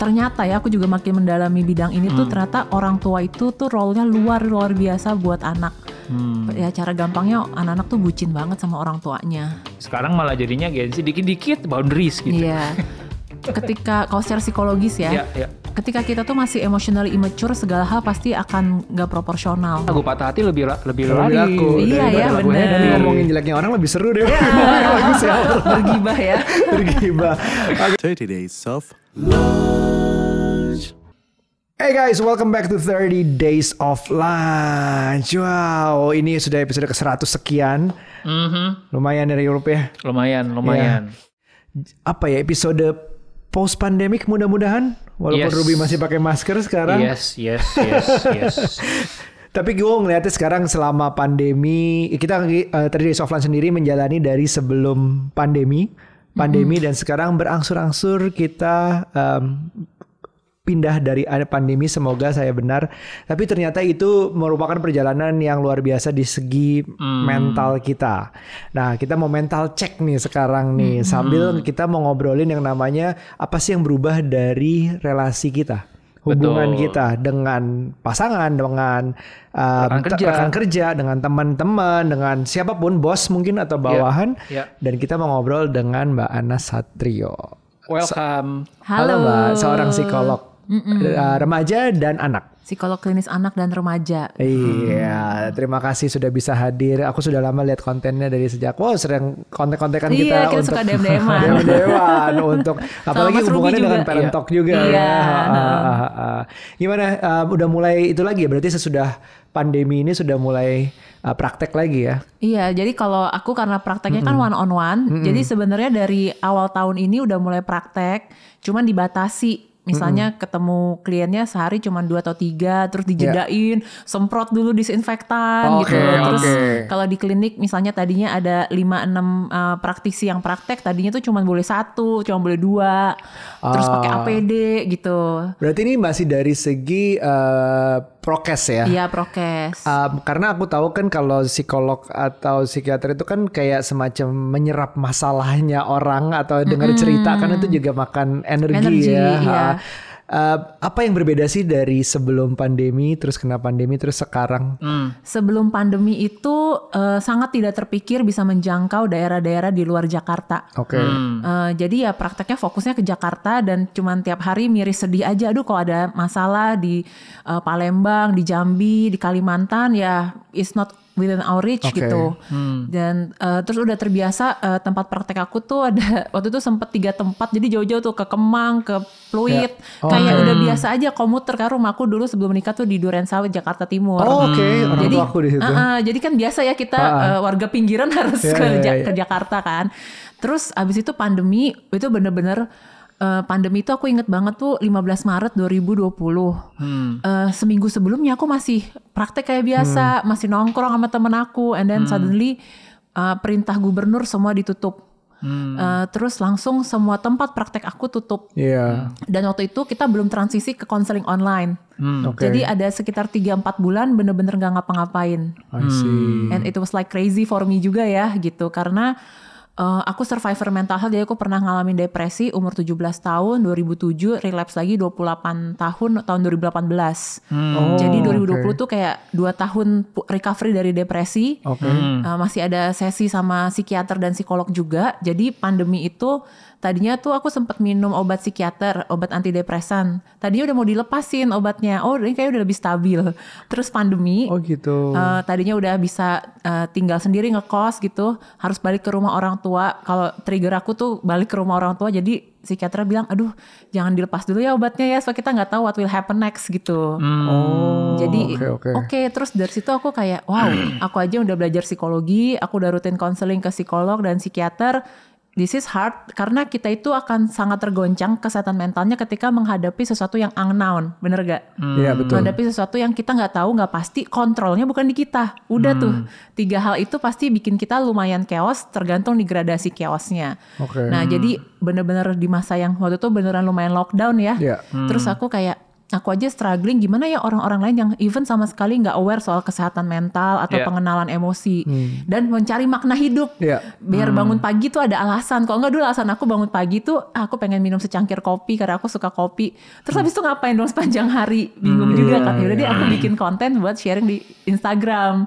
ternyata ya aku juga makin mendalami bidang ini tuh ternyata orang tua itu tuh role-nya luar luar biasa buat anak. Hmm. Ya cara gampangnya anak-anak tuh bucin banget sama orang tuanya. Sekarang malah jadinya gengsi dikit-dikit boundaries gitu. Iya. Ketika kalau secara psikologis ya, Iya, iya. ketika kita tuh masih emotionally immature segala hal pasti akan nggak proporsional. Lagu patah hati lebih la- lebih lari. laku. Iya, ya, bener. Dan ngomongin jeleknya orang lebih seru deh. Siapa? Bergibah ya. Bergibah. 30 days of Hey guys, welcome back to 30 Days of Lunch. Wow, ini sudah episode ke-100 sekian. Mhm. Lumayan dari Europe ya. Lumayan, lumayan. Apa ya, episode post pandemic mudah-mudahan. Walaupun Yes. Ruby masih pakai masker sekarang. Yes, yes, yes, yes. Tapi gue ngeliatnya sekarang selama pandemi, kita uh, 30 Days of Lunch sendiri menjalani dari sebelum pandemi. Pandemi dan sekarang berangsur-angsur kita um, pindah dari ada pandemi semoga saya benar. Tapi ternyata itu merupakan perjalanan yang luar biasa di segi mental kita. Nah kita mau mental check nih sekarang nih sambil kita mau ngobrolin yang namanya apa sih yang berubah dari relasi kita hubungan Betul. kita dengan pasangan dengan um, Rekan te- kerja. rekan kerja dengan teman-teman dengan siapa pun bos mungkin atau bawahan. Ya. dan kita mau ngobrol dengan Mbak Ana Satrio. Welcome. Halo, Mbak, seorang psikolog uh, remaja dan anak. Psikolog klinis anak dan remaja. Iya, terima kasih sudah bisa hadir. Aku sudah lama lihat kontennya dari sejak wow sering konten-kontekan kita Iya, kita untuk suka DM-DM-an. DM-DM-an untuk apalagi Mas hubungannya dengan parent Iya. talk juga Iya. ya. Ah, ah, ah. Gimana uh, udah mulai itu lagi ya? Berarti sesudah pandemi ini sudah mulai uh, praktek lagi ya? Iya, jadi kalau aku karena prakteknya kan one on one, jadi sebenarnya dari awal tahun ini udah mulai praktek, cuman dibatasi. Misalnya ketemu kliennya sehari cuma dua atau tiga, terus dijedain, semprot dulu disinfektan gitu. Oke, Terus oke. kalau di klinik misalnya tadinya ada 5-6 uh, praktisi yang praktek, tadinya tuh cuma boleh satu, cuma boleh dua, terus pakai Ah. APD gitu. Berarti ini masih dari segi uh, prokes ya? Iya prokes. Um, karena aku tahu kan kalau psikolog atau psikiater itu kan kayak semacam menyerap masalahnya orang atau dengar cerita kan itu juga makan energi, Energi, ya. iya. Uh, apa yang berbeda sih dari sebelum pandemi terus kena pandemi terus sekarang? Hmm. Sebelum pandemi itu eh, sangat tidak terpikir bisa menjangkau daerah-daerah di luar Jakarta. Oke. Hmm. Eh, jadi ya prakteknya fokusnya ke Jakarta dan cuman tiap hari miris sedih aja. Aduh kalau ada masalah di eh, Palembang, di Jambi, di Kalimantan ya it's not within our reach Oke. gitu. Dan eh, terus udah terbiasa eh, tempat praktek aku tuh ada waktu itu sempet tiga tempat jadi jauh-jauh tuh ke Kemang, ke Pluit. Ya. Kayak Oke. udah biasa aja komuter kan rumahku dulu sebelum menikah tuh di Duren Sawit Jakarta Timur. Oh, Oke, orang Jadi, tua aku di situ. uh-uh, jadi kan biasa ya kita uh, warga pinggiran harus Iya, ke, iya, Ja- iya. ke Jakarta kan. Terus abis itu pandemi itu bener-bener uh, pandemi itu aku inget banget tuh 15 Maret 2020. Hmm. Uh, seminggu sebelumnya aku masih praktek kayak Hmm. biasa, masih nongkrong sama temen aku, and then suddenly uh, perintah gubernur semua ditutup. Hmm. Uh, terus langsung semua tempat praktek aku tutup. Iya. Dan waktu itu kita belum transisi ke konseling online. Hmm. Oke. Jadi ada sekitar 3-4 bulan bener-bener gak ngapa-ngapain. I see. And it was like crazy for me juga ya gitu karena uh, aku survivor mental health jadi aku pernah ngalamin depresi umur 17 tahun 2007 relapse lagi 28 tahun tahun 2018. Oh, Jadi 2020 oke. tuh kayak 2 tahun recovery dari depresi. Oke. Uh, masih ada sesi sama psikiater dan psikolog juga. Jadi pandemi itu tadinya tuh aku sempat minum obat psikiater, obat antidepresan. Tadinya udah mau dilepasin obatnya. Oh, ini kayak udah lebih stabil. Terus pandemi Oh gitu. Uh, tadinya udah bisa uh, tinggal sendiri ngekos gitu, harus balik ke rumah orang tua. Kalau trigger aku tuh balik ke rumah orang tua, jadi psikiater bilang, aduh jangan dilepas dulu ya obatnya ya, supaya kita nggak tahu what will happen next gitu. oh. Jadi oke oke, oke. terus dari situ aku kayak wow, aku aja udah belajar psikologi, aku udah rutin konseling ke psikolog dan psikiater. This is hard karena kita itu akan sangat tergoncang kesehatan mentalnya ketika menghadapi sesuatu yang unknown, bener gak? Iya betul. menghadapi sesuatu yang kita nggak tahu nggak pasti kontrolnya bukan di kita. Udah tuh. Tiga hal itu pasti bikin kita lumayan chaos tergantung di gradasi chaosnya. Oke. nah jadi bener-bener di masa yang waktu itu beneran lumayan lockdown ya. Iya. terus aku kayak aku aja struggling gimana ya orang-orang lain yang even sama sekali nggak aware soal kesehatan mental atau Iya. pengenalan emosi dan mencari makna hidup. Iya. Biar bangun pagi tuh ada alasan. Kalau nggak dulu alasan aku bangun pagi tuh ah, aku pengen minum secangkir kopi karena aku suka kopi. Terus habis itu ngapain dong sepanjang hari? Bingung juga kan. Yaudah deh aku bikin konten buat sharing di Instagram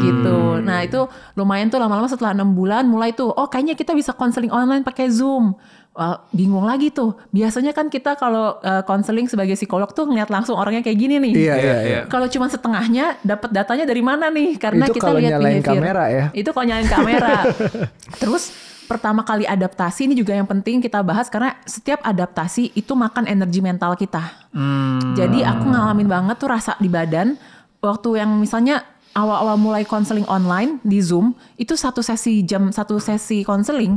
gitu. Nah itu lumayan tuh lama-lama setelah enam bulan mulai tuh oh kayaknya kita bisa konseling online pakai Zoom. Wah, bingung lagi tuh. Biasanya kan kita kalau eh, konseling sebagai psikolog tuh ngeliat langsung orangnya kayak gini nih. Iya, iya, Iya, iya. iya. Kalau cuma setengahnya dapat datanya dari mana nih? Karena Itu kita kalau lihat nyalain behavior. kamera ya. Itu kalau nyalain kamera. Terus pertama kali adaptasi ini juga yang penting kita bahas karena setiap adaptasi itu makan energi mental kita. Hmm. Jadi aku ngalamin banget tuh rasa di badan waktu yang misalnya awal-awal mulai konseling online di Zoom itu satu sesi jam satu sesi konseling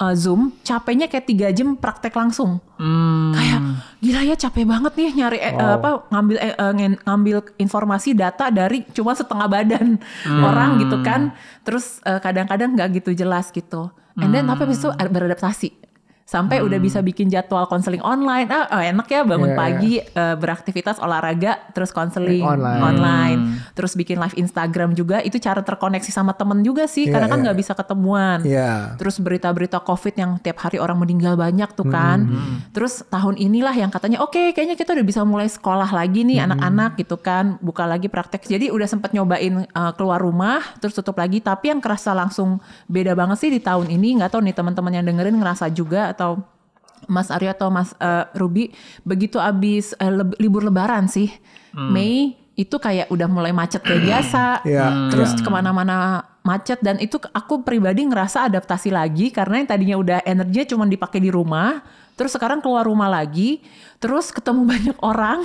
uh, Zoom capeknya kayak tiga jam praktek langsung. Hmm. Kayak gila ya capek banget nih nyari eh, apa ngambil eh, eh, ngambil informasi data dari cuma setengah badan orang gitu kan. Terus eh, kadang-kadang nggak gitu jelas gitu. And then tapi habis itu ad- beradaptasi. Sampai udah bisa bikin jadwal konseling online. Ah, ah, enak ya bangun Iya, pagi eh, beraktivitas olahraga terus konseling Online. online. Terus bikin live Instagram juga itu cara terkoneksi sama temen juga sih karena Iya, kan iya. nggak bisa ketemuan. Iya. Terus berita-berita COVID yang tiap hari orang meninggal banyak tuh kan. Terus tahun inilah yang katanya oke kayaknya kita udah bisa mulai sekolah lagi nih anak-anak gitu kan. Buka lagi praktek. Jadi udah sempat nyobain uh, keluar rumah terus tutup lagi. Tapi yang kerasa langsung beda banget sih di tahun ini. Nggak tahu nih teman-teman yang dengerin ngerasa juga atau Mas Aryo atau Mas uh, Ruby begitu abis uh, leb- libur lebaran sih. Mei itu kayak udah mulai macet kayak biasa. Iya, Terus iya. ke mana-mana macet dan itu aku pribadi ngerasa adaptasi lagi karena yang tadinya udah energinya cuma dipakai di rumah terus sekarang keluar rumah lagi terus ketemu banyak orang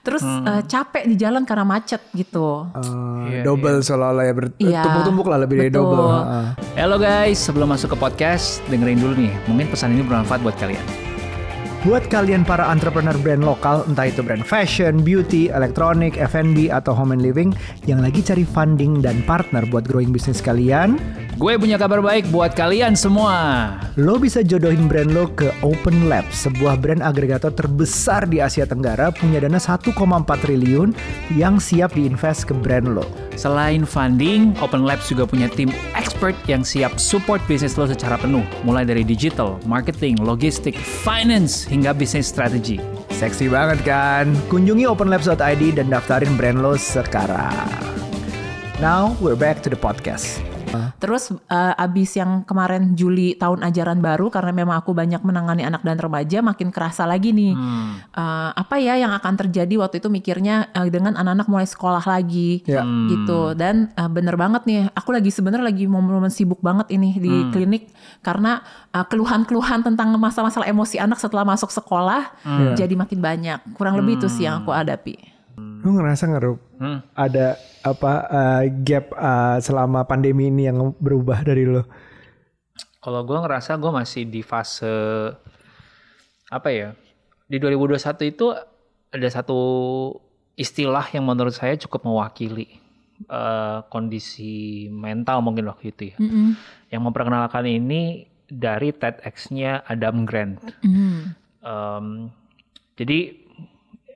terus eh, capek di jalan karena macet gitu Eh, Iya, double seolah-olah ya ber- Iya, tumpuk-tumpuk lah lebih dari betul. double. Heeh. Halo guys, sebelum masuk ke podcast, dengerin dulu nih. Mungkin pesan ini bermanfaat buat kalian. Buat kalian para entrepreneur brand lokal, entah itu brand fashion, beauty, elektronik, F&B, atau home and living yang lagi cari funding dan partner buat growing bisnis kalian, Gue punya kabar baik buat kalian semua. lo bisa jodohin brand lo ke Open Lab, sebuah brand agregator terbesar di Asia Tenggara punya dana 1,4 triliun yang siap diinvest ke brand lo. Selain funding, Open Labs juga punya tim expert yang siap support bisnis lo secara penuh. Mulai dari digital, marketing, logistik, finance, hingga bisnis strategi. Seksi banget kan? Kunjungi openlabs.id dan daftarin brand lo sekarang. Now we're back to the podcast. Terus eh, abis yang kemarin Juli tahun ajaran baru karena memang aku banyak menangani anak dan remaja makin kerasa lagi nih Eh, apa ya yang akan terjadi waktu itu mikirnya eh, dengan anak-anak mulai sekolah lagi. Ya. gitu. Dan eh, bener banget nih aku lagi sebenarnya lagi momen-momen sibuk banget ini di klinik karena eh, keluhan-keluhan tentang masalah-masalah emosi anak setelah masuk sekolah jadi makin banyak. Kurang lebih itu sih yang aku hadapi Lu ngerasa nggak Rup? ada apa uh, gap uh, selama pandemi ini yang berubah dari lo? Kalau gue ngerasa gue masih di fase apa ya? Di 2021 itu ada satu istilah yang menurut saya cukup mewakili eh, kondisi mental mungkin waktu itu ya. Yang memperkenalkan ini dari TEDx-nya Adam Grant. Em, jadi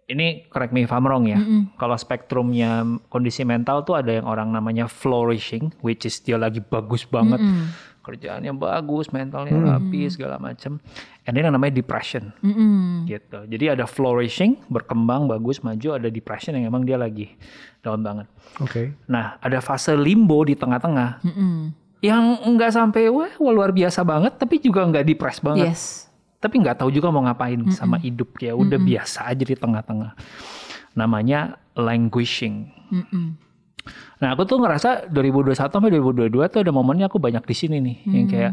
ini correct me if I'm wrong ya. Kalau spektrumnya kondisi mental tuh ada yang orang namanya flourishing, which is dia lagi bagus banget, kerjaannya bagus, mentalnya rapi segala macam. And then yang namanya depression, gitu. Jadi ada flourishing, berkembang bagus, maju. Ada depression yang emang dia lagi down banget. Oke. Nah ada fase limbo di tengah-tengah, yang nggak sampai wah wah, luar biasa banget, tapi juga nggak depres banget yes tapi nggak tahu juga mau ngapain sama hidup ya udah biasa aja di tengah-tengah. Namanya languishing. Nah aku tuh ngerasa 2021 sampai 2022 tuh ada momennya aku banyak di sini nih. Yang kayak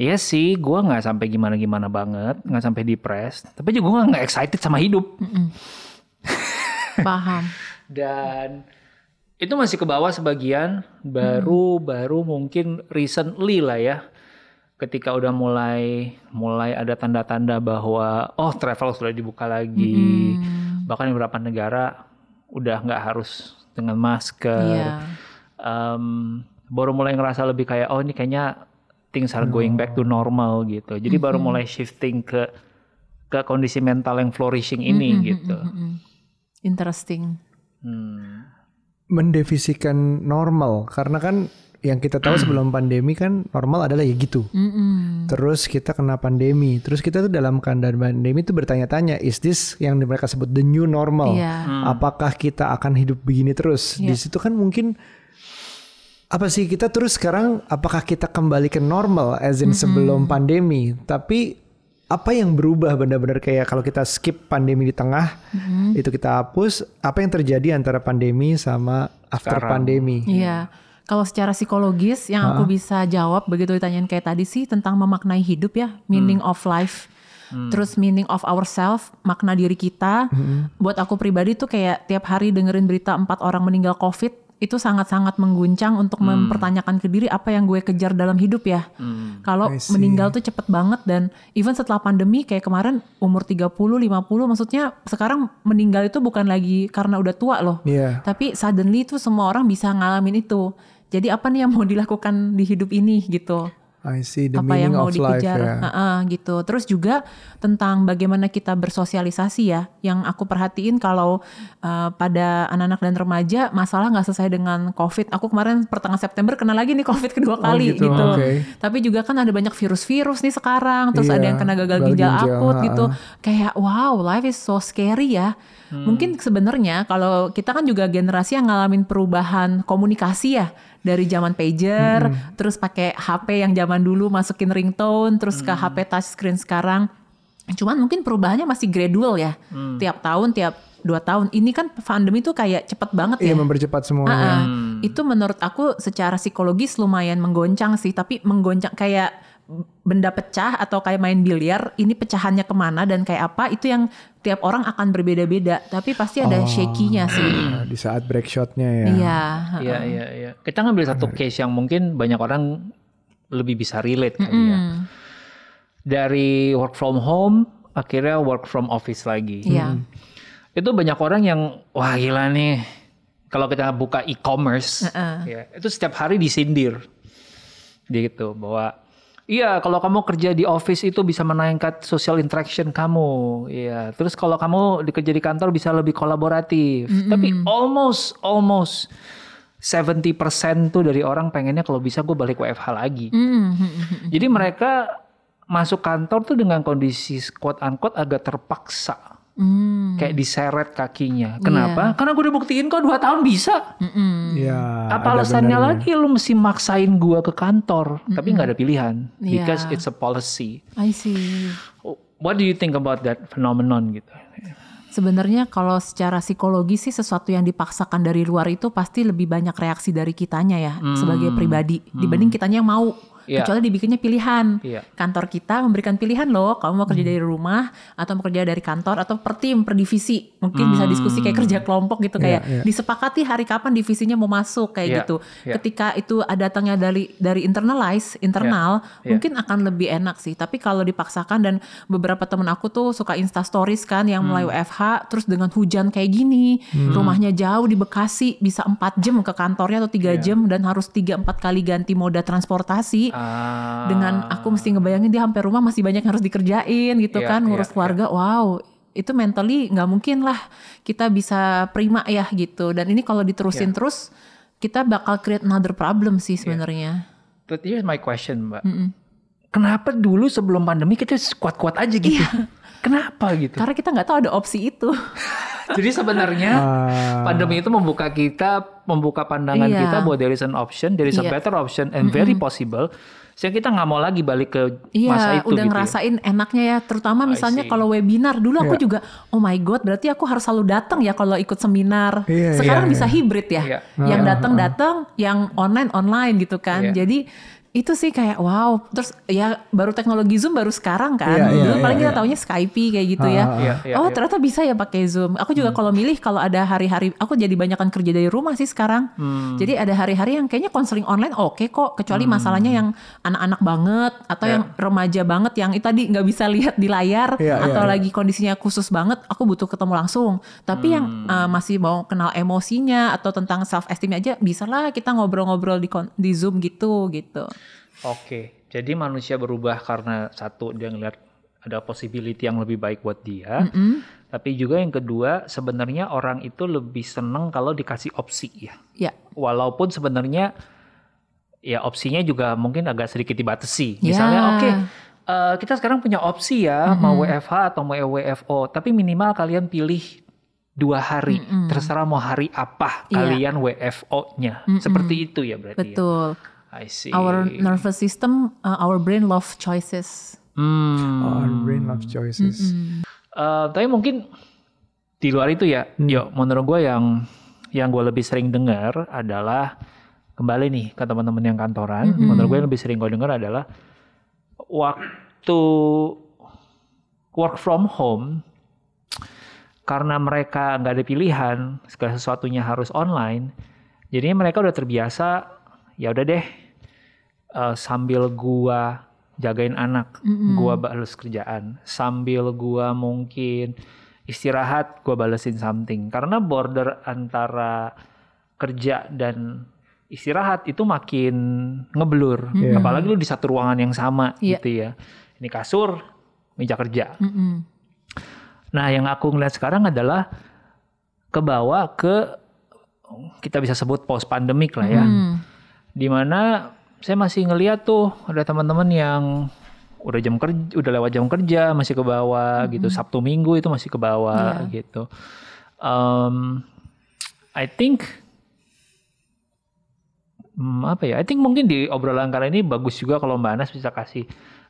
Iya sih, gua nggak sampai gimana-gimana banget, nggak sampai depres, tapi juga gua nggak excited sama hidup. paham. Dan itu masih ke bawah sebagian, baru baru mungkin recently lah ya. Ketika udah mulai mulai ada tanda-tanda bahwa oh travel sudah dibuka lagi. Bahkan di beberapa negara udah nggak harus dengan masker. Iya. Em, baru mulai ngerasa lebih kayak oh ini kayaknya things are going back to normal gitu. Jadi baru mulai shifting ke ke kondisi mental yang flourishing ini gitu. Interesting. Hmm. Mendefisikan normal karena kan yang kita tahu sebelum pandemi kan normal adalah ya gitu. Mm-mm. Terus kita kena pandemi. Terus kita tuh dalam keadaan pandemi itu bertanya-tanya, is this yang mereka sebut the new normal? Iya. Apakah kita akan hidup begini terus? Di Iya. situ kan mungkin apa sih kita terus sekarang apakah kita kembali ke normal as in sebelum pandemi? Tapi apa yang berubah benar-benar kayak kalau kita skip pandemi di tengah itu kita hapus, apa yang terjadi antara pandemi sama after Sekarang. pandemi? Iya. Kalau secara psikologis yang aku bisa jawab begitu ditanyain kayak tadi sih tentang memaknai hidup ya, meaning of life. Terus meaning of ourselves, makna diri kita. Buat aku pribadi tuh kayak tiap hari dengerin berita empat orang meninggal COVID itu sangat-sangat mengguncang untuk mempertanyakan ke diri apa yang gue kejar dalam hidup ya. Kalau I see. meninggal tuh cepet banget dan even setelah pandemi kayak kemarin umur 30, 50 maksudnya sekarang meninggal itu bukan lagi karena udah tua loh. Iya. Tapi suddenly tuh semua orang bisa ngalamin itu. Jadi apa nih yang mau dilakukan di hidup ini gitu? I see the apa yang meaning mau of life dikejar? ya. Heeh, gitu. Terus juga tentang bagaimana kita bersosialisasi ya. Yang aku perhatiin kalau uh, pada anak-anak dan remaja masalah nggak selesai dengan COVID. Aku kemarin pertengahan September kena lagi nih COVID kedua kali gitu, gitu. oke. Tapi juga kan ada banyak virus-virus nih sekarang. Terus Iya, ada yang kena gagal gagal ginjal akut ha-ha. gitu. Kayak wow, life is so scary ya. Mungkin sebenarnya kalau kita kan juga generasi yang ngalamin perubahan komunikasi ya dari zaman pager, terus pakai HP yang zaman dulu masukin ringtone, terus ke HP touchscreen sekarang. Cuman mungkin perubahannya masih gradual ya, tiap tahun, tiap dua tahun. Ini kan pandemi tuh kayak cepet banget Iya ya. mempercepat semuanya. Ah, ah. Itu menurut aku secara psikologis lumayan menggoncang sih, tapi menggoncang kayak benda pecah atau kayak main biliar, ini pecahannya ke mana dan kayak apa itu yang tiap orang akan berbeda-beda, tapi pasti ada shaky-nya sih. Di saat break shotnya ya. Iya. Iya, iya, iya. Kita ngambil satu case yang mungkin banyak orang lebih bisa relate kali ya. Hmm. Dari work from home, akhirnya work from office lagi. Iya. Itu banyak orang yang, wah gila nih. Kalau kita buka e-commerce, ya, itu setiap hari disindir. Gitu, bahwa Iya, kalau kamu kerja di office itu bisa meningkat social interaction kamu. Iya, terus kalau kamu dikerja di kantor bisa lebih kolaboratif. Tapi almost almost 70% tuh dari orang pengennya kalau bisa gue balik WFH lagi. Hmm, Jadi mereka masuk kantor tuh dengan kondisi quote unquote agak terpaksa. Hmm. Kayak diseret kakinya. Kenapa? Karena gue udah buktiin kok dua tahun bisa. Iya. Apa ada alasannya lagi lu mesti maksain gua ke kantor, tapi nggak ada pilihan Iya. because it's a policy. I see. What do you think about that phenomenon gitu? Sebenarnya kalau secara psikologi sih sesuatu yang dipaksakan dari luar itu pasti lebih banyak reaksi dari kitanya ya sebagai pribadi dibanding kitanya yang mau. Iya. Kecuali dibikinnya pilihan. Iya. Kantor kita memberikan pilihan loh, kamu mau kerja dari rumah atau mau kerja dari kantor atau per tim, per divisi. Mungkin bisa diskusi kayak kerja kelompok gitu kayak iya. disepakati hari kapan divisinya mau masuk kayak Iya, gitu. iya. Ketika itu ada datangnya dari dari internalize, internal, Iya. mungkin akan lebih enak sih. Tapi kalau dipaksakan dan beberapa temen aku tuh suka insta stories kan yang mulai Hmm. WFH terus dengan hujan kayak gini, rumahnya jauh di Bekasi bisa 4 jam ke kantornya atau tiga Iya. jam dan harus 3 4 kali ganti moda transportasi. Ah, Dengan aku mesti ngebayangin dia sampai rumah masih banyak yang harus dikerjain gitu Iya, kan, ngurus iya, keluarga. Wow, itu mentally nggak mungkin lah kita bisa prima ya gitu. Dan ini kalau Iya. diterusin terus kita bakal create another problem sih sebenarnya. But here's my question, Mbak. Kenapa dulu sebelum pandemi kita kuat-kuat aja gitu? Kenapa gitu? Karena kita nggak tahu ada opsi itu. Jadi sebenarnya Ah. pandemi itu membuka kita, membuka pandangan Iya. kita bahwa there is an option, there is a Iya. better option and very possible. Sehingga kita nggak mau lagi balik ke masa Iya, itu udah gitu. ya. ngerasain enaknya ya. Terutama misalnya kalau webinar dulu aku Iya. juga, oh my god, berarti aku harus selalu datang ya kalau ikut seminar. Iya, Sekarang iya, bisa iya. hibrid ya, Iya. yang datang datang, yang online online gitu kan. Iya. Jadi itu sih kayak wow. Terus ya baru teknologi Zoom baru sekarang kan. Iya, dulu iya, paling kita iya. taunya Skype kayak gitu ya. Ah, ah, Iya, iya, oh iya. ternyata bisa ya pakai Zoom. Aku juga kalau milih kalau ada hari-hari, aku jadi banyakan kerja dari rumah sih sekarang. Hmm. Jadi ada hari-hari yang kayaknya konseling online oke kok. Kecuali masalahnya yang anak-anak banget atau Iya. yang remaja banget yang itu tadi nggak bisa lihat di layar Iya, atau iya. lagi kondisinya khusus banget. Aku butuh ketemu langsung. Tapi yang Hmm. uh, masih mau kenal emosinya atau tentang self esteem aja bisa lah kita ngobrol-ngobrol di di Zoom gitu gitu. Oke, jadi manusia berubah karena satu dia ngeliat ada possibility yang lebih baik buat dia. Tapi juga yang kedua, sebenarnya orang itu lebih seneng kalau dikasih opsi ya. Ya. Walaupun sebenarnya ya opsinya juga mungkin agak sedikit dibatasi. Ya. Misalnya, oke, eh, kita sekarang punya opsi ya, mau WFH atau mau WFO, tapi minimal kalian pilih dua hari. Terserah mau hari apa Iya. kalian WFO-nya. Seperti itu ya berarti. ya? I see. Our nervous system, uh, our brain love choices. Hmm. Our brain loves choices. Eh, tapi mungkin di luar itu ya, yuk menurut gue yang yang gue lebih sering dengar adalah kembali nih ke teman-teman yang kantoran. Menurut gue yang lebih sering gue dengar adalah waktu work from home karena mereka nggak ada pilihan segala sesuatunya harus online. Jadinya mereka udah terbiasa. Ya udah deh, eh, sambil gua jagain anak, gua balas kerjaan. Sambil gua mungkin istirahat, gua balesin something. Karena border antara kerja dan istirahat itu makin ngeblur. Apalagi lu di satu ruangan yang sama Iya. gitu ya. Ini kasur, meja kerja. Mm-mm. Nah, yang aku ngeliat sekarang adalah kebawa ke kita bisa sebut post pandemic lah ya. Hmm. Di mana saya masih ngeliat tuh ada teman-teman yang udah jam kerja, udah lewat jam kerja masih ke bawah gitu. Sabtu Minggu itu masih ke bawah gitu. Um, I think hmm, apa ya? I think mungkin di obrolan kali ini bagus juga kalau Mbak Anas bisa kasih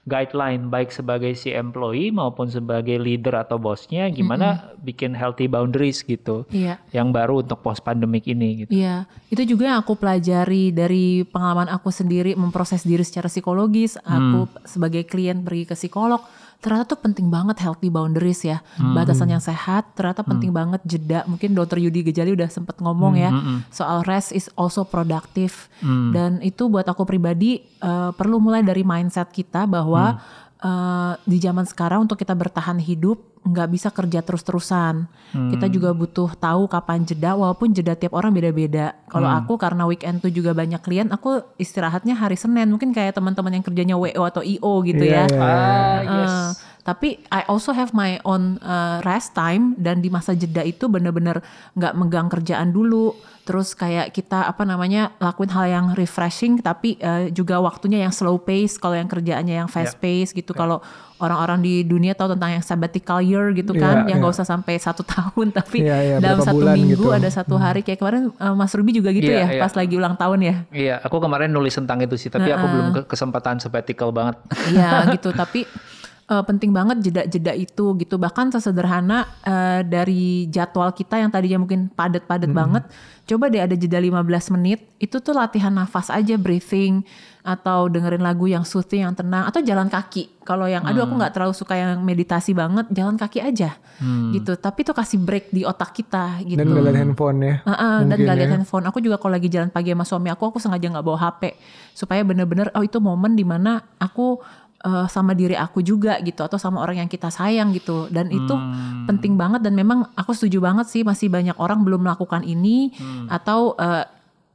guideline baik sebagai si employee maupun sebagai leader atau bosnya gimana bikin healthy boundaries gitu Iya. yang baru untuk post pandemic ini gitu. Iya, itu juga yang aku pelajari dari pengalaman aku sendiri memproses diri secara psikologis. Aku sebagai klien pergi ke psikolog, ternyata tuh penting banget healthy boundaries ya, batasan yang sehat. Ternyata penting banget jeda. Mungkin Dokter Yudi Gejali udah sempet ngomong ya soal rest is also productive. Dan itu buat aku pribadi eh, perlu mulai dari mindset kita bahwa eh, di zaman sekarang untuk kita bertahan hidup nggak bisa kerja terus-terusan. Kita juga butuh tahu kapan jeda, walaupun jeda tiap orang beda-beda. Kalau aku karena weekend tuh juga banyak klien, aku istirahatnya hari Senin. Mungkin kayak teman-teman yang kerjanya WO atau IO gitu Iya, ya. iya. Ah, yes. Uh, tapi I also have my own uh, rest time dan di masa jeda itu bener-bener nggak megang kerjaan dulu. Terus kayak kita apa namanya lakuin hal yang refreshing tapi uh, juga waktunya yang slow pace. Kalau yang kerjaannya yang fast pace gitu. Kalau orang-orang di dunia tahu tentang yang sabbatical year gitu kan, Iya, yang nggak iya. usah sampai satu tahun tapi Iya, iya, dalam satu bulan minggu gitu. ada satu hari kayak kemarin uh, Mas Ruby juga gitu Iya, ya iya. pas lagi ulang tahun ya. Iya, aku kemarin nulis tentang itu sih, tapi aku belum ke- kesempatan sabbatical banget. Iya gitu tapi eh, penting banget jeda-jeda itu gitu bahkan sesederhana eh, dari jadwal kita yang tadinya mungkin padat-padat banget coba deh ada jeda 15 menit itu tuh latihan nafas aja breathing atau dengerin lagu yang soothing yang tenang atau jalan kaki kalau yang aduh aku nggak terlalu suka yang meditasi banget jalan kaki aja gitu tapi tuh kasih break di otak kita gitu Dan gak liat handphone ya. Heeh, dan Mungkin gak lihat ya. handphone. Aku juga kalau lagi jalan pagi sama suami aku, aku sengaja nggak bawa HP supaya bener-bener oh itu momen di mana aku eh, sama diri aku juga gitu atau sama orang yang kita sayang gitu. Dan itu penting banget dan memang aku setuju banget sih masih banyak orang belum melakukan ini atau eh,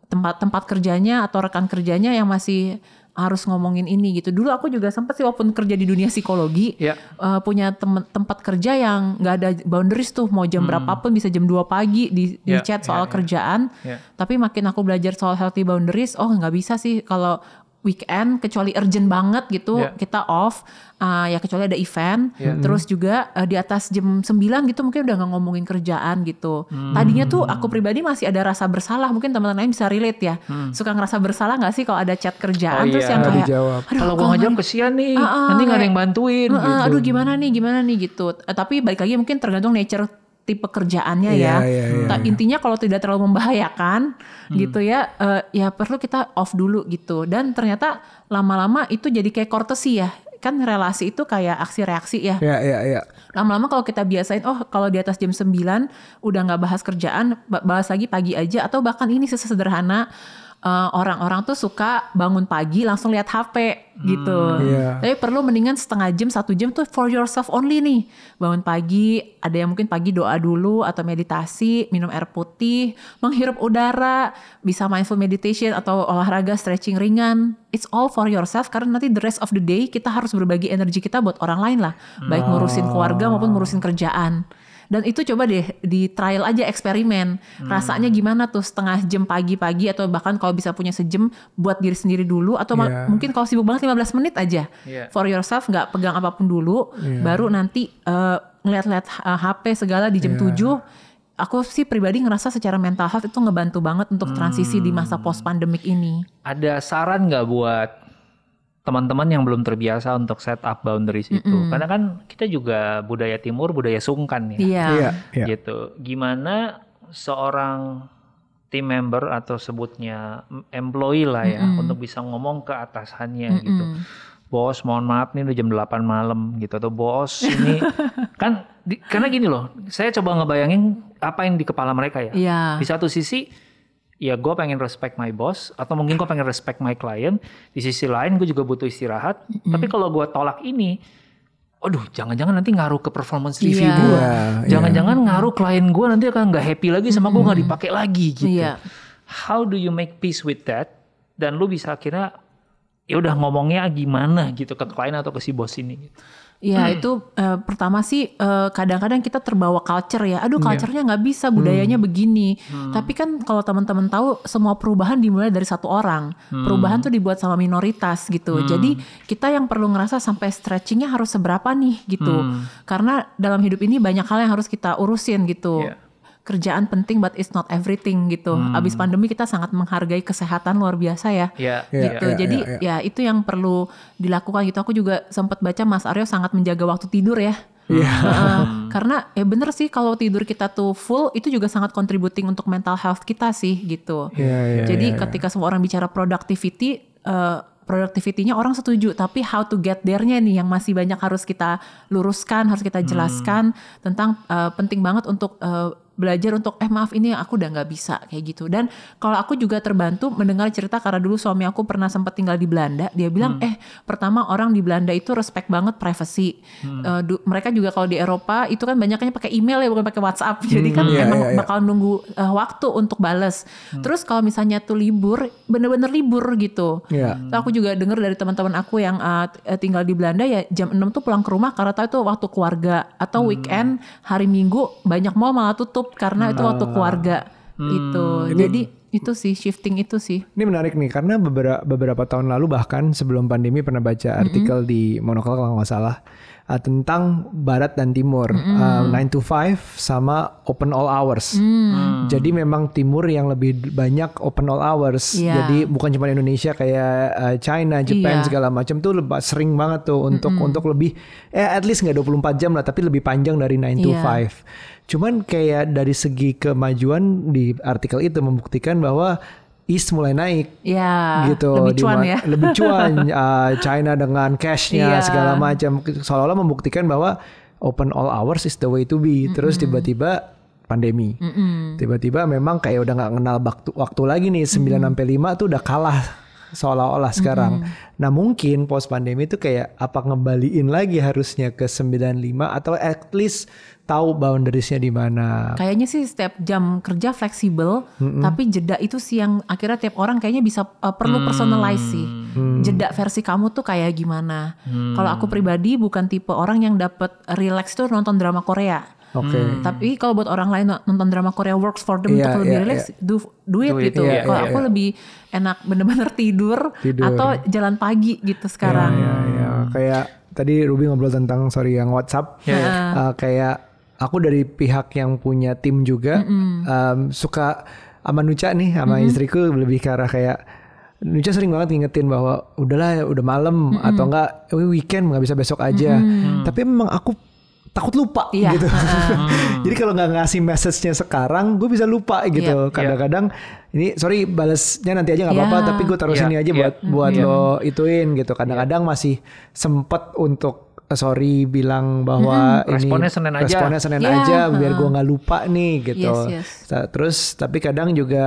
tempat-tempat kerjanya atau rekan kerjanya yang masih harus ngomongin ini gitu. Dulu aku juga sempat sih walaupun kerja di dunia psikologi Iya. eh, punya tem- tempat kerja yang nggak ada boundaries tuh mau jam berapapun bisa jam 2 pagi di, di Iya, chat iya, soal iya. kerjaan. Iya. Tapi makin aku belajar soal healthy boundaries, oh nggak bisa sih kalau weekend kecuali urgent banget gitu Iya. kita off uh, ya kecuali ada event Iya. terus juga uh, di atas jam 9 gitu mungkin udah nggak ngomongin kerjaan gitu Hmm. tadinya tuh aku pribadi masih ada rasa bersalah mungkin teman-teman lain bisa relate ya suka ngerasa bersalah nggak sih kalau ada chat Hmm. kerjaan Oh terus iya. yang kayak dijawab. "Aduh, Kalau gua kalau ngajak kesian nih, Ah, ah, nanti nggak ada yang bantuin "Eh, eh, gitu. Aduh gimana nih, gimana nih gitu. Eh, tapi balik lagi mungkin tergantung nature tipe kerjaannya Iya, ya. iya, iya. Ta- Intinya kalau tidak terlalu membahayakan Hmm. gitu ya, eh, ya perlu kita off dulu gitu. Dan ternyata lama-lama itu jadi kayak courtesy ya. Kan relasi itu kayak aksi reaksi ya. Ya, ya, ya. Lama-lama kalau kita biasain, oh kalau di atas jam 9 udah nggak bahas kerjaan, ba- bahas lagi pagi aja. Atau bahkan ini sesederhana, eh, orang-orang tuh suka bangun pagi langsung lihat HP gitu. Iya. Tapi perlu mendingan setengah jam, satu jam tuh for yourself only nih. Bangun pagi, ada yang mungkin pagi doa dulu atau meditasi, minum air putih, menghirup udara, bisa mindful meditation atau olahraga stretching ringan. It's all for yourself karena nanti the rest of the day kita harus berbagi energi kita buat orang lain lah. Baik ngurusin keluarga maupun ngurusin kerjaan. Dan itu coba deh di trial aja eksperimen. Hmm. Rasanya gimana tuh setengah jam pagi-pagi atau bahkan kalau bisa punya sejam buat diri sendiri dulu atau Iya. mungkin kalau sibuk banget 15 menit aja. Iya. For yourself nggak pegang apa pun dulu Iya. baru nanti eh, ngeliat-liat eh, HP segala di jam Iya. 7 Aku sih pribadi ngerasa secara mental health itu ngebantu banget untuk transisi di Hmm. masa post pandemic ini. Ada saran nggak buat teman-teman yang belum terbiasa untuk set up boundaries itu? Karena kan kita juga budaya timur, budaya sungkan ya. Iya. Iya, iya. gitu. Gimana seorang team member atau sebutnya employee lah ya untuk bisa ngomong ke atasannya gitu. Bos, mohon maaf nih udah jam 8 malam gitu atau bos ini kan di- karena gini loh, saya coba ngebayangin apa yang di kepala mereka ya. Iya. Di satu sisi ya gue pengen respect my boss atau mungkin gue pengen respect my client. Di sisi lain gue juga butuh istirahat. Tapi kalau gue tolak ini, aduh jangan-jangan nanti ngaruh ke performance review Iya. gue. Iya, Jangan-jangan ngaruh klien gue nanti akan nggak happy lagi sama gue nggak dipakai lagi gitu. Iya. How do you make peace with that? Dan lu bisa akhirnya ya udah ngomongnya gimana gitu ke klien atau ke si bos ini. Iya itu eh, pertama sih eh, kadang-kadang kita terbawa culture ya. Aduh culture-nya nggak bisa budayanya begini. Tapi kan kalau teman-teman tahu semua perubahan dimulai dari satu orang. Perubahan tuh dibuat sama minoritas gitu. Jadi kita yang perlu ngerasa sampai stretchingnya harus seberapa nih gitu. Karena dalam hidup ini banyak hal yang harus kita urusin gitu. Iya. Kerjaan penting but it's not everything gitu. Abis pandemi kita sangat menghargai kesehatan luar biasa ya Ya, Iya, gitu. iya, Jadi iya, ya itu yang perlu dilakukan gitu. Aku juga sempat baca Mas Aryo sangat menjaga waktu tidur ya. Iya. Heeh. karena ya bener sih kalau tidur kita tuh full itu juga sangat contributing untuk mental health kita sih gitu. Iya, iya, Jadi iya, ketika semua orang bicara productivity eh productivity-nya orang setuju, tapi how to get there-nya nih yang masih banyak harus kita luruskan, harus kita jelaskan tentang eh, penting banget untuk eh, belajar untuk eh maaf ini aku udah nggak bisa kayak gitu. Dan kalau aku juga terbantu mendengar cerita karena dulu suami aku pernah sempat tinggal di Belanda, dia bilang eh pertama orang di Belanda itu respect banget privacy. Eh, du- mereka juga kalau di Eropa itu kan banyaknya pakai email ya bukan pakai WhatsApp. Jadi kan iya, emang iya, iya. bakal nunggu eh, waktu untuk bales. Terus kalau misalnya tuh libur, bener-bener libur gitu. Iya. Terus aku juga dengar dari teman-teman aku yang uh, uh, tinggal di Belanda ya jam 6 tuh pulang ke rumah karena tahu itu waktu keluarga atau weekend hari Minggu banyak mall malah tutup karena itu waktu keluarga itu. Jadi itu sih shifting itu sih. Ini menarik nih karena beberapa beberapa tahun lalu bahkan sebelum pandemi pernah baca artikel di Monokel kalau nggak salah uh, tentang Barat dan Timur uh, 9 to 5 sama open all hours. Jadi memang Timur yang lebih banyak open all hours. Iya. Jadi bukan cuma Indonesia kayak uh, China, Jepang Iya. segala macam tuh lebih sering banget tuh untuk untuk lebih eh at least nggak 24 jam lah tapi lebih panjang dari 9 to Iya. 5. Cuman kayak dari segi kemajuan di artikel itu membuktikan bahwa East mulai naik. Ya, gitu lebih cuan ya. lebih cuan uh, China dengan cashnya Iya. segala macam. Seolah-olah membuktikan bahwa open all hours is the way to be. Terus tiba-tiba pandemi. Tiba-tiba memang kayak udah nggak kenal waktu waktu lagi nih 9 sampai 5 tuh udah kalah seolah-olah sekarang. Nah mungkin post pandemi itu kayak apa ngembaliin lagi harusnya ke 95 atau at least tahu boundariesnya di mana. Kayaknya sih setiap jam kerja fleksibel, tapi jeda itu sih yang akhirnya tiap orang kayaknya bisa uh, perlu personalize sih. Jeda versi kamu tuh kayak gimana? Kalau aku pribadi bukan tipe orang yang dapat relax tuh nonton drama Korea. Oke. Tapi kalau buat orang lain nonton drama Korea works for them Iya, untuk lebih iya, relax, do, do it Do it, gitu. iya, kalau iya, aku iya. lebih enak bener-bener tidur, Tidur. atau jalan pagi gitu sekarang. Ya, ya. Kayak tadi Ruby ngobrol tentang sorry yang WhatsApp. Uh, kayak aku dari pihak yang punya tim juga um, suka sama Nuca nih sama istriku lebih ke arah kayak Nuca sering banget ngingetin bahwa udahlah udah malam atau enggak "Eh, weekend nggak bisa besok aja. Tapi memang aku takut lupa Iya, gitu. Jadi kalau nggak ngasih message-nya sekarang, gue bisa lupa gitu. Kadang-kadang ini sorry balesnya nanti aja nggak apa-apa, Iya. tapi gue taruh Iya, sini aja iya. buat buat lo ituin gitu. Kadang-kadang masih sempet untuk sorry bilang bahwa ini Responnya Senin aja. responnya Senin Iya, aja biar gue nggak lupa nih gitu. Yes, yes. Terus tapi kadang juga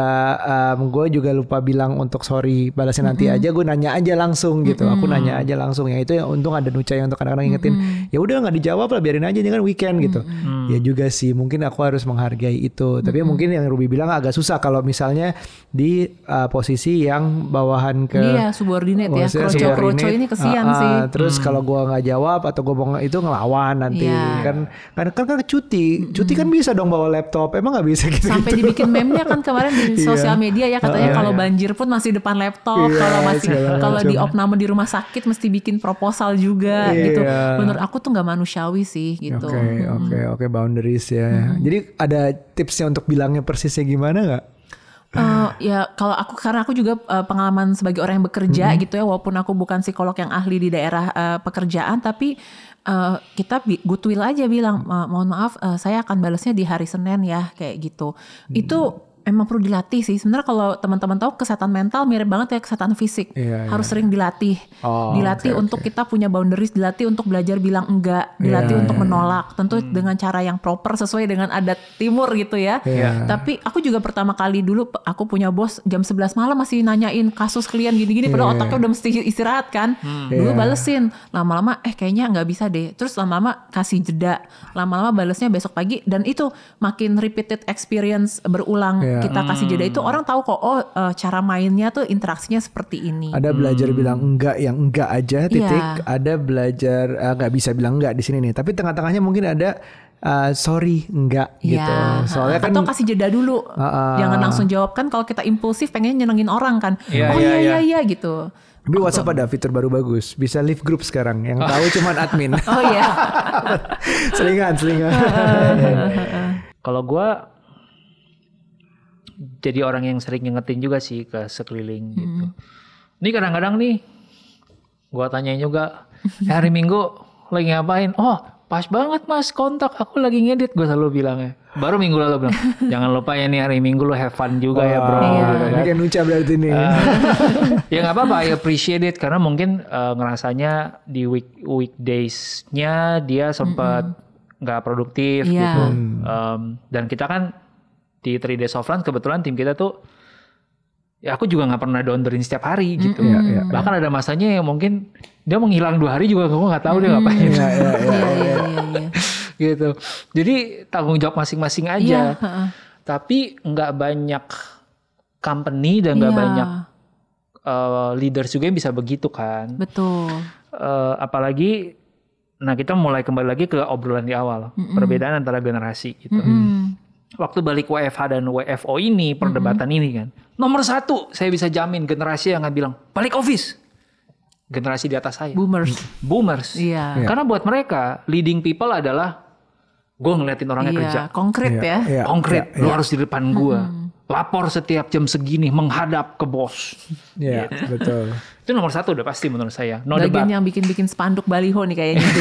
gue juga lupa bilang untuk sorry balasnya nanti aja gue nanya aja langsung gitu. Aku nanya aja langsung ya itu yang untung ada Nuca yang untuk kadang-kadang ingetin ya udah nggak dijawab lah biarin aja ini kan weekend gitu. Ya juga sih mungkin aku harus menghargai itu. Tapi mungkin yang Ruby bilang agak susah kalau misalnya di uh, posisi yang bawahan ke Iya, subordinate ya. Kroco-kroco ini kesian Ah, ah, sih. Terus kalau gua nggak jawab atau gue mau itu ngelawan nanti Iya. kan kan kan kan cuti cuti kan bisa dong bawa laptop emang nggak bisa gitu Sampai dibikin meme-nya kan kemarin di Iya. sosial media ya katanya kalau banjir pun masih depan laptop, Iya, kalau masih kalau di opname di rumah sakit mesti bikin proposal juga Iya. gitu. Menurut aku tuh nggak manusiawi sih gitu. Oke oke oke boundaries ya. Jadi ada tipsnya untuk bilangnya persisnya gimana nggak? Eh, ya kalau aku karena aku juga eh, pengalaman sebagai orang yang bekerja Mm-hmm. gitu ya walaupun aku bukan psikolog yang ahli di daerah eh, pekerjaan tapi eh, kita goodwill aja bilang "Eh, mohon maaf eh, saya akan balasnya di hari Senin ya kayak gitu itu emang perlu dilatih sih. Sebenarnya kalau teman-teman tahu kesehatan mental mirip banget ya kesehatan fisik. Iya, harus sering dilatih. Oh, dilatih oke, untuk kita punya boundaries dilatih untuk belajar bilang enggak dilatih Iya, untuk iya, menolak. Tentu dengan cara yang proper sesuai dengan adat timur gitu ya. Iya. tapi aku juga pertama kali dulu aku punya bos jam 11 malam masih nanyain kasus klien gini-gini padahal Iya. otaknya udah mesti istirahat kan. Dulu Iya. balesin, lama-lama eh kayaknya nggak bisa deh. Terus lama-lama kasih jeda, lama-lama balesnya besok pagi dan itu makin repeated experience berulang Iya. kita kasih jeda itu orang tahu kok oh eh, cara mainnya tuh interaksinya seperti ini. Ada belajar bilang enggak yang enggak aja titik. Iya. Ada belajar nggak bisa bilang enggak di sini nih. Tapi tengah-tengahnya mungkin ada eh, sorry enggak gitu. Ya, Soalnya kan atau kasih jeda dulu, Ah, jangan langsung jawab kan kalau kita impulsif pengen nyenengin orang kan, Iya, oh iya, iya iya iya. iya gitu. tapi WhatsApp ada fitur baru bagus. Bisa leave group sekarang. Yang tahu cuman admin. Oh iya, selingan, selingan. Kalau gua jadi orang yang sering ngingetin juga sih ke sekeliling gitu. Ini kadang-kadang nih gua tanyain juga, "Eh, hari Minggu lagi ngapain? Oh, pas banget mas kontak aku lagi ngedit gue selalu bilangnya. Baru minggu lalu bilang, jangan lupa ya nih hari Minggu lu have fun juga ya bro. Gitu Ini kan. Nuca berarti nih. ya nggak apa-apa, I appreciate it karena mungkin eh, ngerasanya di week weekdays-nya dia sempat nggak produktif Iya. gitu. Em, dan kita kan di 3 Days of kebetulan tim kita tuh ya aku juga nggak pernah dondorin setiap hari gitu. Iya, iya, Bahkan ada masanya yang mungkin dia menghilang dua hari juga gue nggak tahu dia ngapain Iya, iya, iya. iya iya iya. iya. gitu. Jadi tanggung jawab masing-masing aja. Iya, heeh. Tapi nggak banyak company dan nggak Iya, banyak eh, leaders juga yang bisa begitu kan. Betul. Eh, apalagi nah kita mulai kembali lagi ke obrolan di awal perbedaan antara generasi gitu Hmm. Waktu balik WFH dan WFO ini perdebatan ini kan. Nomor satu saya bisa jamin generasi yang akan bilang balik office generasi di atas saya. Boomers. boomers. Iya. karena buat mereka leading people adalah gue ngeliatin orangnya Iya, kerja. konkret ya. Iya, konkret iya, lu harus di depan gue lapor setiap jam segini menghadap ke bos. Iya, betul. itu nomor satu udah pasti menurut saya. No debat. Bagian yang bikin-bikin spanduk baliho nih kayaknya.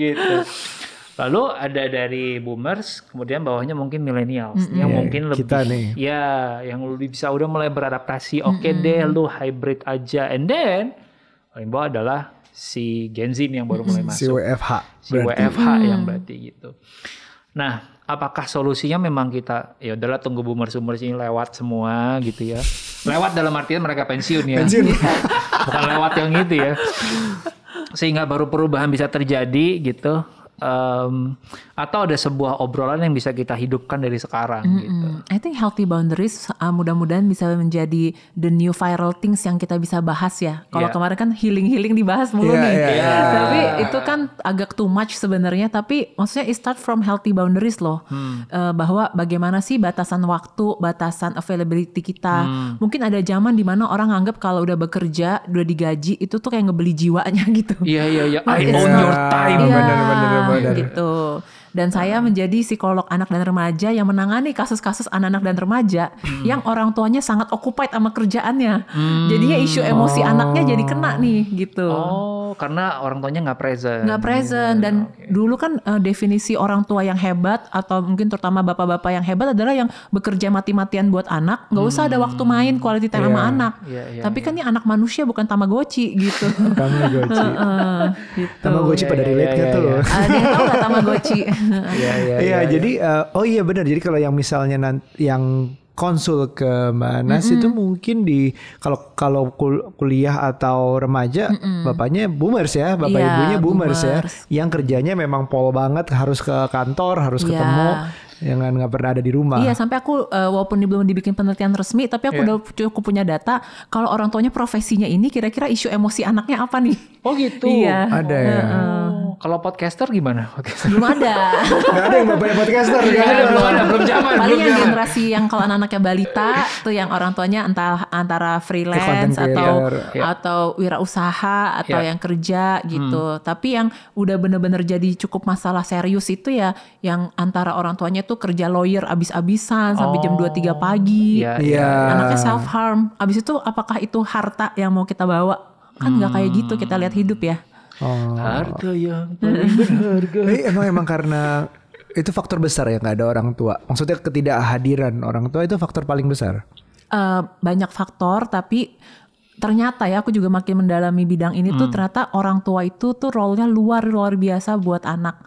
gitu. Lalu ada dari boomers, kemudian bawahnya mungkin millennials yang Iya, mungkin lebih kita nih. ya yang lebih bisa udah mulai beradaptasi. Oke deh, lu hybrid aja. And then paling bawah adalah si Gen Z yang baru mulai Si masuk, WFH. si WFH yang berarti gitu. Nah, apakah solusinya memang kita ya udahlah tunggu boomers boomers ini lewat semua gitu ya? Lewat dalam artian mereka pensiun ya. Pensiun. Bukan lewat yang itu ya. Sehingga baru perubahan bisa terjadi gitu. Em, atau ada sebuah obrolan yang bisa kita hidupkan dari sekarang gitu. Hmm, I think healthy boundaries uh, mudah-mudahan bisa menjadi the new viral things yang kita bisa bahas ya. Kalau Iya. kemarin kan healing-healing dibahas mulu Iya, nih. iya, iya. Tapi itu kan agak too much sebenarnya. Tapi maksudnya it start from healthy boundaries loh. Uh, bahwa bagaimana sih batasan waktu, batasan availability kita. Mungkin ada zaman di mana orang anggap kalau udah bekerja, udah digaji itu tuh kayak ngebeli jiwanya gitu. Iya iya iya. I Iya. own your time. Iya, benar, benar, benar. Gitu. Dan saya menjadi psikolog anak dan remaja yang menangani kasus-kasus anak-anak dan remaja yang orang tuanya sangat occupied sama kerjaannya. Jadinya isu emosi anaknya jadi kena nih gitu. Oh, karena orang tuanya nggak present. nggak present. Dan dulu kan eh, definisi orang tua yang hebat atau mungkin terutama bapak-bapak yang hebat adalah yang bekerja mati-matian buat anak. Nggak usah ada waktu main quality time sama anak. Iya, iya, tapi kan ini anak manusia bukan tamagotchi gitu. Tamagotchi. Heeh, gitu. Tamagotchi pada Iya, relate iya, nggak iya, tuh? iya. ada yang tahu nggak tamagotchi Iya iya. Iya, jadi eh, oh iya benar. Jadi kalau yang misalnya nan- yang konsul ke Mbak Nas itu mungkin di kalau kalau kul- kuliah atau remaja bapaknya boomers ya, bapak Iya, ibunya boomers, boomers. ya, yang kerjanya memang pol banget harus ke kantor, harus Iya. ketemu. Jangan nggak pernah ada di rumah. Iya sampai aku eh, walaupun belum dibikin penelitian resmi tapi aku Iya. udah cukup punya data kalau orang tuanya profesinya ini kira-kira isu emosi anaknya apa nih? Oh gitu. Iya. Ada ya. Oh, kalau podcaster gimana? Podcaster. Belum ada. Nggak ada yang bapaknya podcaster. Iya, nggak ada. belum ada, belum zaman, Paling yang generasi yang kalau anak-anaknya balita tuh yang orang tuanya entah antara freelance content atau creator. Iya. atau wirausaha atau Iya. yang kerja gitu. Tapi yang udah bener-bener jadi cukup masalah serius itu ya yang antara orang tuanya tuh kerja lawyer abis-abisan sampai jam 2 3 pagi. Iya, Iya. Anaknya self harm. Abis itu apakah itu harta yang mau kita bawa? Kan nggak kayak gitu kita lihat hidup ya. Oh. Harta yang paling berharga. Eh, emang emang karena itu faktor besar ya nggak ada orang tua. Maksudnya ketidakhadiran orang tua itu faktor paling besar. Eh, banyak faktor tapi ternyata ya aku juga makin mendalami bidang ini tuh ternyata orang tua itu tuh role-nya luar luar biasa buat anak.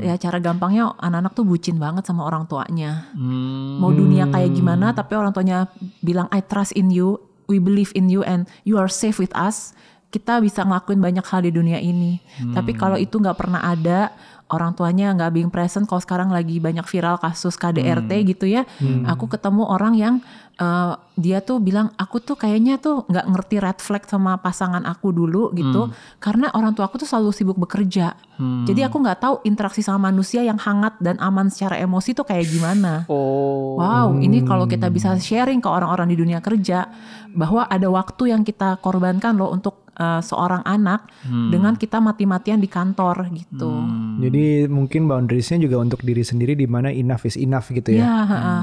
Ya cara gampangnya anak-anak tuh bucin banget sama orang tuanya. Hmm. Mau dunia kayak gimana tapi orang tuanya bilang I trust in you, we believe in you and you are safe with us. Kita bisa ngelakuin banyak hal di dunia ini. Tapi kalau itu nggak pernah ada, orang tuanya nggak being present. Kalau sekarang lagi banyak viral kasus KDRT gitu ya, aku ketemu orang yang eh, dia tuh bilang aku tuh kayaknya tuh nggak ngerti red flag sama pasangan aku dulu gitu, karena orang tua aku tuh selalu sibuk bekerja. Jadi aku nggak tahu interaksi sama manusia yang hangat dan aman secara emosi tuh kayak gimana. Oh. Wow, ini kalau kita bisa sharing ke orang-orang di dunia kerja bahwa ada waktu yang kita korbankan loh untuk eh, seorang anak dengan kita mati-matian di kantor gitu. Jadi mungkin boundariesnya juga untuk diri sendiri di mana enough is enough gitu ya. Ya.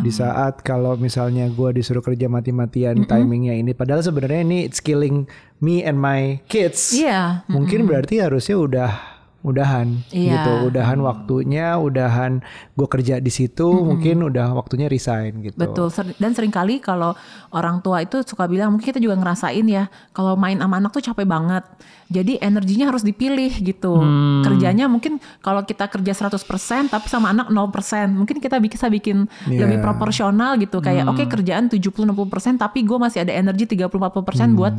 Di saat kalau misalnya gue disuruh kerja mati-matian timingnya ini, padahal sebenarnya ini it's killing me and my kids. Iya, Mungkin berarti harusnya udah udahan Iya. gitu, udahan waktunya, udahan gue kerja di situ, mungkin udah waktunya resign gitu. Betul. Dan sering kali kalau orang tua itu suka bilang, mungkin kita juga ngerasain ya, kalau main sama anak tuh capek banget. Jadi energinya harus dipilih gitu. Kerjanya mungkin kalau kita kerja 100% tapi sama anak 0%. Mungkin kita bisa bikin Iya. lebih proporsional gitu. Kayak oke kerjaan 70-60% tapi gue masih ada energi 30-40% buat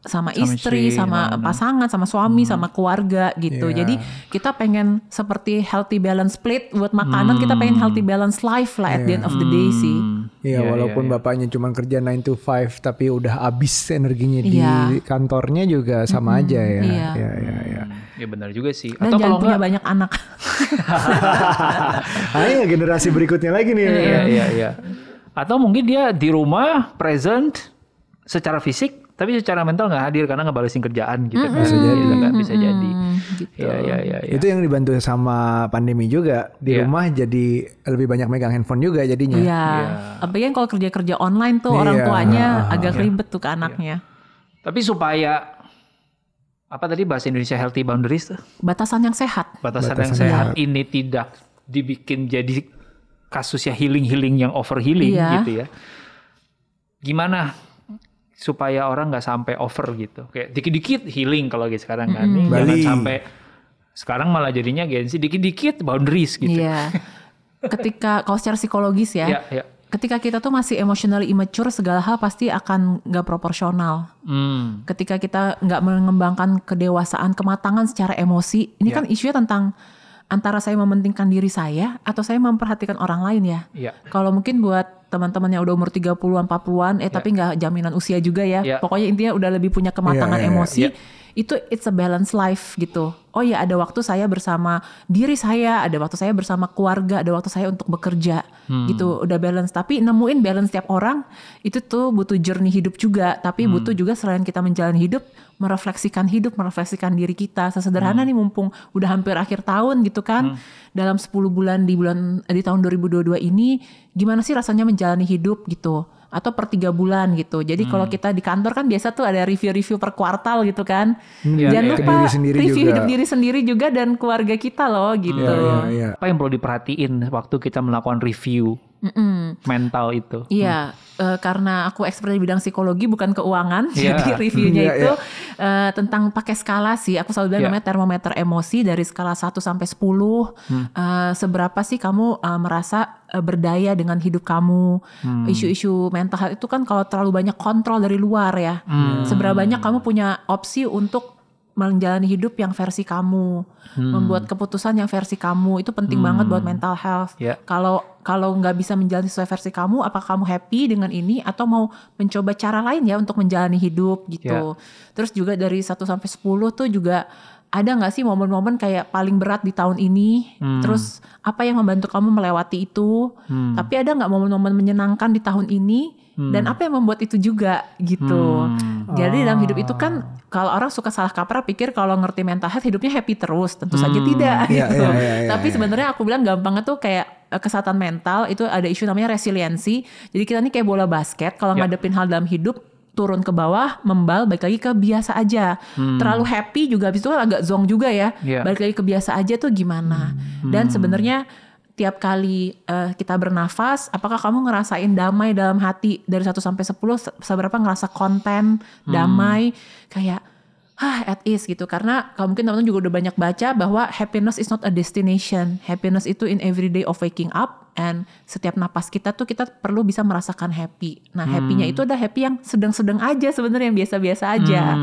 sama, istri, istri, sama sama anak. pasangan, sama suami, sama keluarga gitu. Iya. Jadi kita pengen seperti healthy balance plate buat makanan, kita pengen healthy balance life lah at the end of the day sih. Iya, walaupun bapaknya cuma kerja 9 to 5 tapi udah habis energinya di Iya. kantornya juga sama aja ya. Iya. Iya, iya, iya. Ya benar juga sih. Dan Atau jangan kalau punya enggak banyak anak. Ayo generasi berikutnya lagi nih. Iya, iya, iya. Atau mungkin dia di rumah present secara fisik tapi secara mental nggak hadir karena ngebalesin kerjaan gitu. Bisa jadi. Kan? Bisa jadi. gitu. Iya, iya, iya. iya. Itu yang dibantu sama pandemi juga. Di Iya. rumah jadi lebih banyak megang handphone juga jadinya. Iya. Apalagi kan kalau kerja-kerja online tuh orang Iya. tuanya agak ribet tuh ke anaknya. Tapi supaya apa tadi bahasa Indonesia healthy boundaries tuh? Batasan yang sehat. Batasan, yang Batasan sehat sehat. ini tidak dibikin jadi kasusnya healing-healing yang over healing Iya. gitu ya. Gimana supaya orang nggak sampai over gitu. Kayak dikit-dikit healing kalau gitu sekarang kan. Nih, Jangan Bali. sampai sekarang malah jadinya gengsi dikit-dikit boundaries gitu. Iya. Ketika kalau secara psikologis ya, Iya, iya. Ketika kita tuh masih emotionally immature segala hal pasti akan nggak proporsional. Hmm. Ketika kita nggak mengembangkan kedewasaan, kematangan secara emosi, ini Ya. kan isunya tentang antara saya mementingkan diri saya atau saya memperhatikan orang lain ya. Iya. Kalau mungkin buat teman-teman yang udah umur 30-an, 40-an, eh tapi nggak jaminan usia juga ya. Ya. Pokoknya intinya udah lebih punya kematangan Ya, ya, ya. emosi. Ya. Itu it's a balance life gitu. Oh ya ada waktu saya bersama diri saya, ada waktu saya bersama keluarga, ada waktu saya untuk bekerja gitu. Udah balance. Tapi nemuin balance tiap orang itu tuh butuh journey hidup juga. Tapi butuh juga selain kita menjalani hidup, merefleksikan hidup, merefleksikan diri kita. Sesederhana nih mumpung udah hampir akhir tahun gitu kan. Dalam 10 bulan di bulan di tahun 2022 ini gimana sih rasanya menjalani hidup gitu atau per tiga bulan gitu. Jadi kalau kita di kantor kan biasa tuh ada review-review per kuartal gitu kan. Iya, Jangan iya, lupa iya. Diri sendiri review juga. hidup diri sendiri juga dan keluarga kita loh gitu. Iya, iya, iya. Apa yang perlu diperhatiin waktu kita melakukan review mental itu? Iya, eh, karena aku expert di bidang psikologi bukan keuangan, Iya. jadi reviewnya Iya, itu eh, tentang pakai skala sih. Aku selalu bilang Iya. namanya termometer emosi dari skala 1 sampai 10. Hmm. Eh, seberapa sih kamu eh, merasa eh, berdaya dengan hidup kamu? Hmm. Isu-isu mental health itu kan kalau terlalu banyak kontrol dari luar ya. Hmm. Seberapa banyak kamu punya opsi untuk menjalani hidup yang versi kamu, Hmm. membuat keputusan yang versi kamu itu penting banget buat mental health. Ya. Kalau kalau nggak bisa menjalani sesuai versi kamu, apakah kamu happy dengan ini atau mau mencoba cara lain ya untuk menjalani hidup gitu. Terus juga dari 1 sampai 10 tuh juga ada nggak sih momen-momen kayak paling berat di tahun ini? Terus apa yang membantu kamu melewati itu? Tapi ada nggak momen-momen menyenangkan di tahun ini? Dan apa yang membuat itu juga gitu. Jadi dalam hidup itu kan kalau orang suka salah kaprah pikir kalau ngerti mental health hidupnya happy terus, tentu saja tidak Iya, gitu. iya, iya, iya, Tapi iya. sebenarnya aku bilang gampangnya tuh kayak eh, kesehatan mental itu ada isu namanya resiliensi. Jadi kita nih kayak bola basket kalau Ya. ngadepin hal dalam hidup turun ke bawah, membal, balik lagi ke biasa aja. Terlalu happy juga habis itu kan agak zong juga ya. Ya. Balik lagi ke biasa aja tuh gimana. Dan sebenarnya tiap kali eh, kita bernafas, apakah kamu ngerasain damai dalam hati dari 1 sampai 10 se- seberapa ngerasa konten, damai, kayak ah at ease gitu. Karena kalau mungkin teman-teman juga udah banyak baca bahwa happiness is not a destination. Happiness itu in every day of waking up and setiap napas kita tuh kita perlu bisa merasakan happy. Nah happynya itu ada happy yang sedang-sedang aja sebenarnya yang biasa-biasa aja.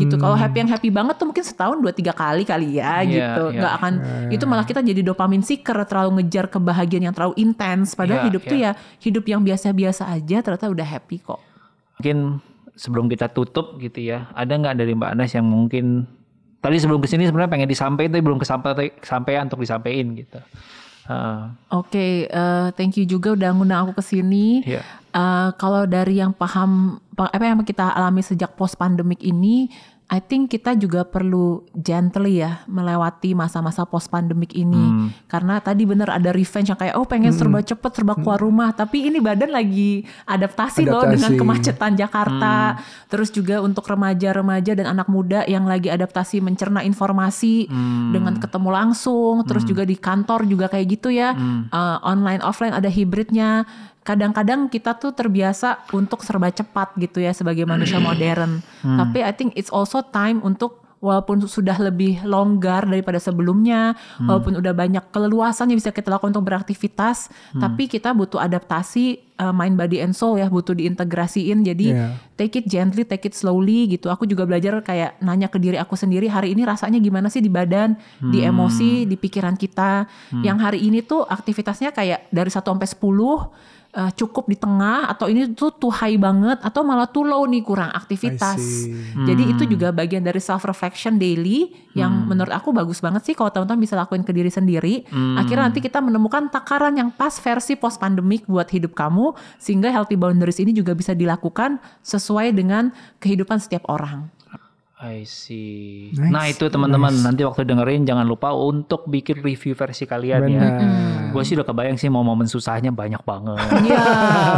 Gitu. Kalau happy yang happy banget tuh mungkin setahun dua tiga kali kali ya Iya, gitu. iya. nggak akan itu malah kita jadi dopamin seeker terlalu ngejar kebahagiaan yang terlalu intens. Padahal Iya, hidup tuh iya. ya hidup yang biasa-biasa aja ternyata udah happy kok. Mungkin sebelum kita tutup gitu ya, ada nggak dari Mbak Anas yang mungkin tadi sebelum ke sini sebenarnya pengen disampaikan tapi belum kesampaian untuk disampaikan gitu. Heeh. Oke, eh, thank you juga udah ngundang aku ke sini. Iya. Eh, kalau dari yang paham pa- apa yang kita alami sejak post pandemic ini, I think kita juga perlu gently ya melewati masa-masa post pandemic ini. Hmm. Karena tadi bener ada revenge yang kayak oh pengen serba cepet serba keluar rumah, tapi ini badan lagi adaptasi, loh Adaptasi. dengan kemacetan Jakarta. Terus juga untuk remaja-remaja dan anak muda yang lagi adaptasi mencerna informasi dengan ketemu langsung, terus juga di kantor juga kayak gitu ya. Eh, online offline ada hibridnya. Kadang-kadang kita tuh terbiasa untuk serba cepat gitu ya sebagai manusia modern. Tapi I think it's also time untuk walaupun sudah lebih longgar daripada sebelumnya, walaupun udah banyak keleluasan yang bisa kita lakukan untuk beraktivitas, tapi kita butuh adaptasi uh, mind body and soul ya, butuh diintegrasiin. Jadi Iya. take it gently, take it slowly gitu. Aku juga belajar kayak nanya ke diri aku sendiri hari ini rasanya gimana sih di badan, di emosi, di pikiran kita. Yang hari ini tuh aktivitasnya kayak dari 1 sampai 10 eh, cukup di tengah atau ini tuh too high banget atau malah too low nih kurang aktivitas. See. Jadi itu juga bagian dari self reflection daily yang menurut aku bagus banget sih kalau teman-teman bisa lakuin ke diri sendiri. Akhirnya nanti kita menemukan takaran yang pas versi post pandemic buat hidup kamu sehingga healthy boundaries ini juga bisa dilakukan sesuai dengan kehidupan setiap orang. I see. Nice, Nah itu teman-teman nanti waktu dengerin jangan lupa untuk bikin review versi kalian ya. Benar. Gue sih udah kebayang sih mau momen susahnya banyak banget. Iya,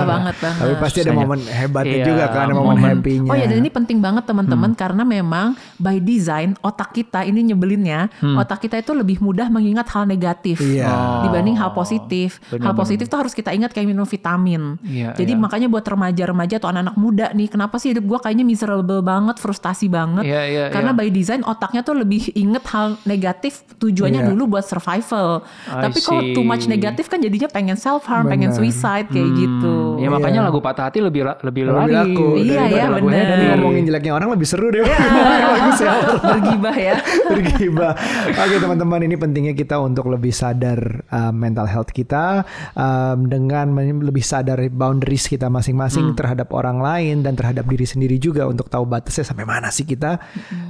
banget banget. Tapi pasti ada Susahnya. momen hebatnya Iya, juga kan, ada momen, momen- happy-nya. Oh ya dan ini penting banget teman-teman karena memang by design otak kita ini nyebelinnya otak kita itu lebih mudah mengingat hal negatif Iya. dibanding hal positif. Benar, hal positif tuh harus kita ingat kayak minum vitamin. Iya, Jadi iya. makanya buat remaja-remaja atau anak-anak muda nih kenapa sih hidup gua kayaknya miserable banget, frustasi banget. Iya, iya, karena iya. by design otaknya tuh lebih inget hal negatif tujuannya Iya. dulu buat survival. I Tapi kalau too much negatif kan jadinya pengen self harm, pengen Benar. suicide kayak gitu. Ya makanya Iya. lagu patah hati lebih lebih, Lebih lari. laku. Iya, iya, lagu bener. happy. Dan ngomongin jeleknya orang lebih seru deh. Bagus ya. Bergibah ya. Bergibah. Oke teman-teman ini pentingnya kita untuk lebih sadar uh, mental health kita um, dengan lebih sadar boundaries kita masing-masing terhadap orang lain dan terhadap diri sendiri juga untuk tahu batasnya sampai mana sih kita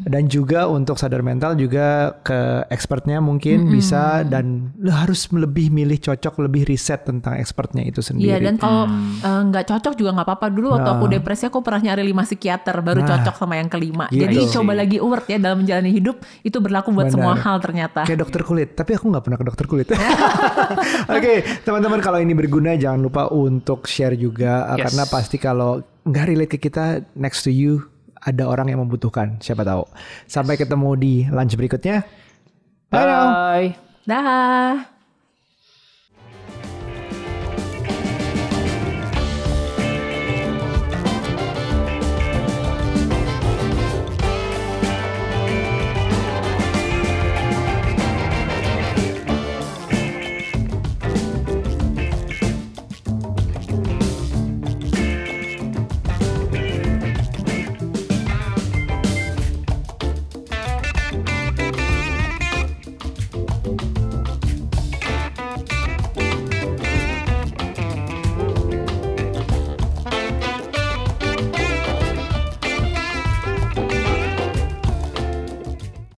dan juga untuk sadar mental juga ke expertnya mungkin bisa dan lu harus lebih milih cocok lebih riset tentang expertnya itu sendiri. Iya dan kalau eh, nggak cocok juga nggak apa-apa dulu waktu aku depresi aku pernah nyari lima psikiater baru Nah, cocok sama yang kelima. gitu. Jadi coba lagi award ya dalam menjalani hidup itu berlaku buat Benar. semua hal ternyata. Kayak dokter kulit, tapi aku nggak pernah ke dokter kulit. Oke, teman-teman kalau ini berguna jangan lupa untuk share juga uh, Yes. karena pasti kalau nggak relate ke kita next to you ada orang yang membutuhkan, siapa tahu. Sampai ketemu di lunch berikutnya. Bye. Bye. Dah.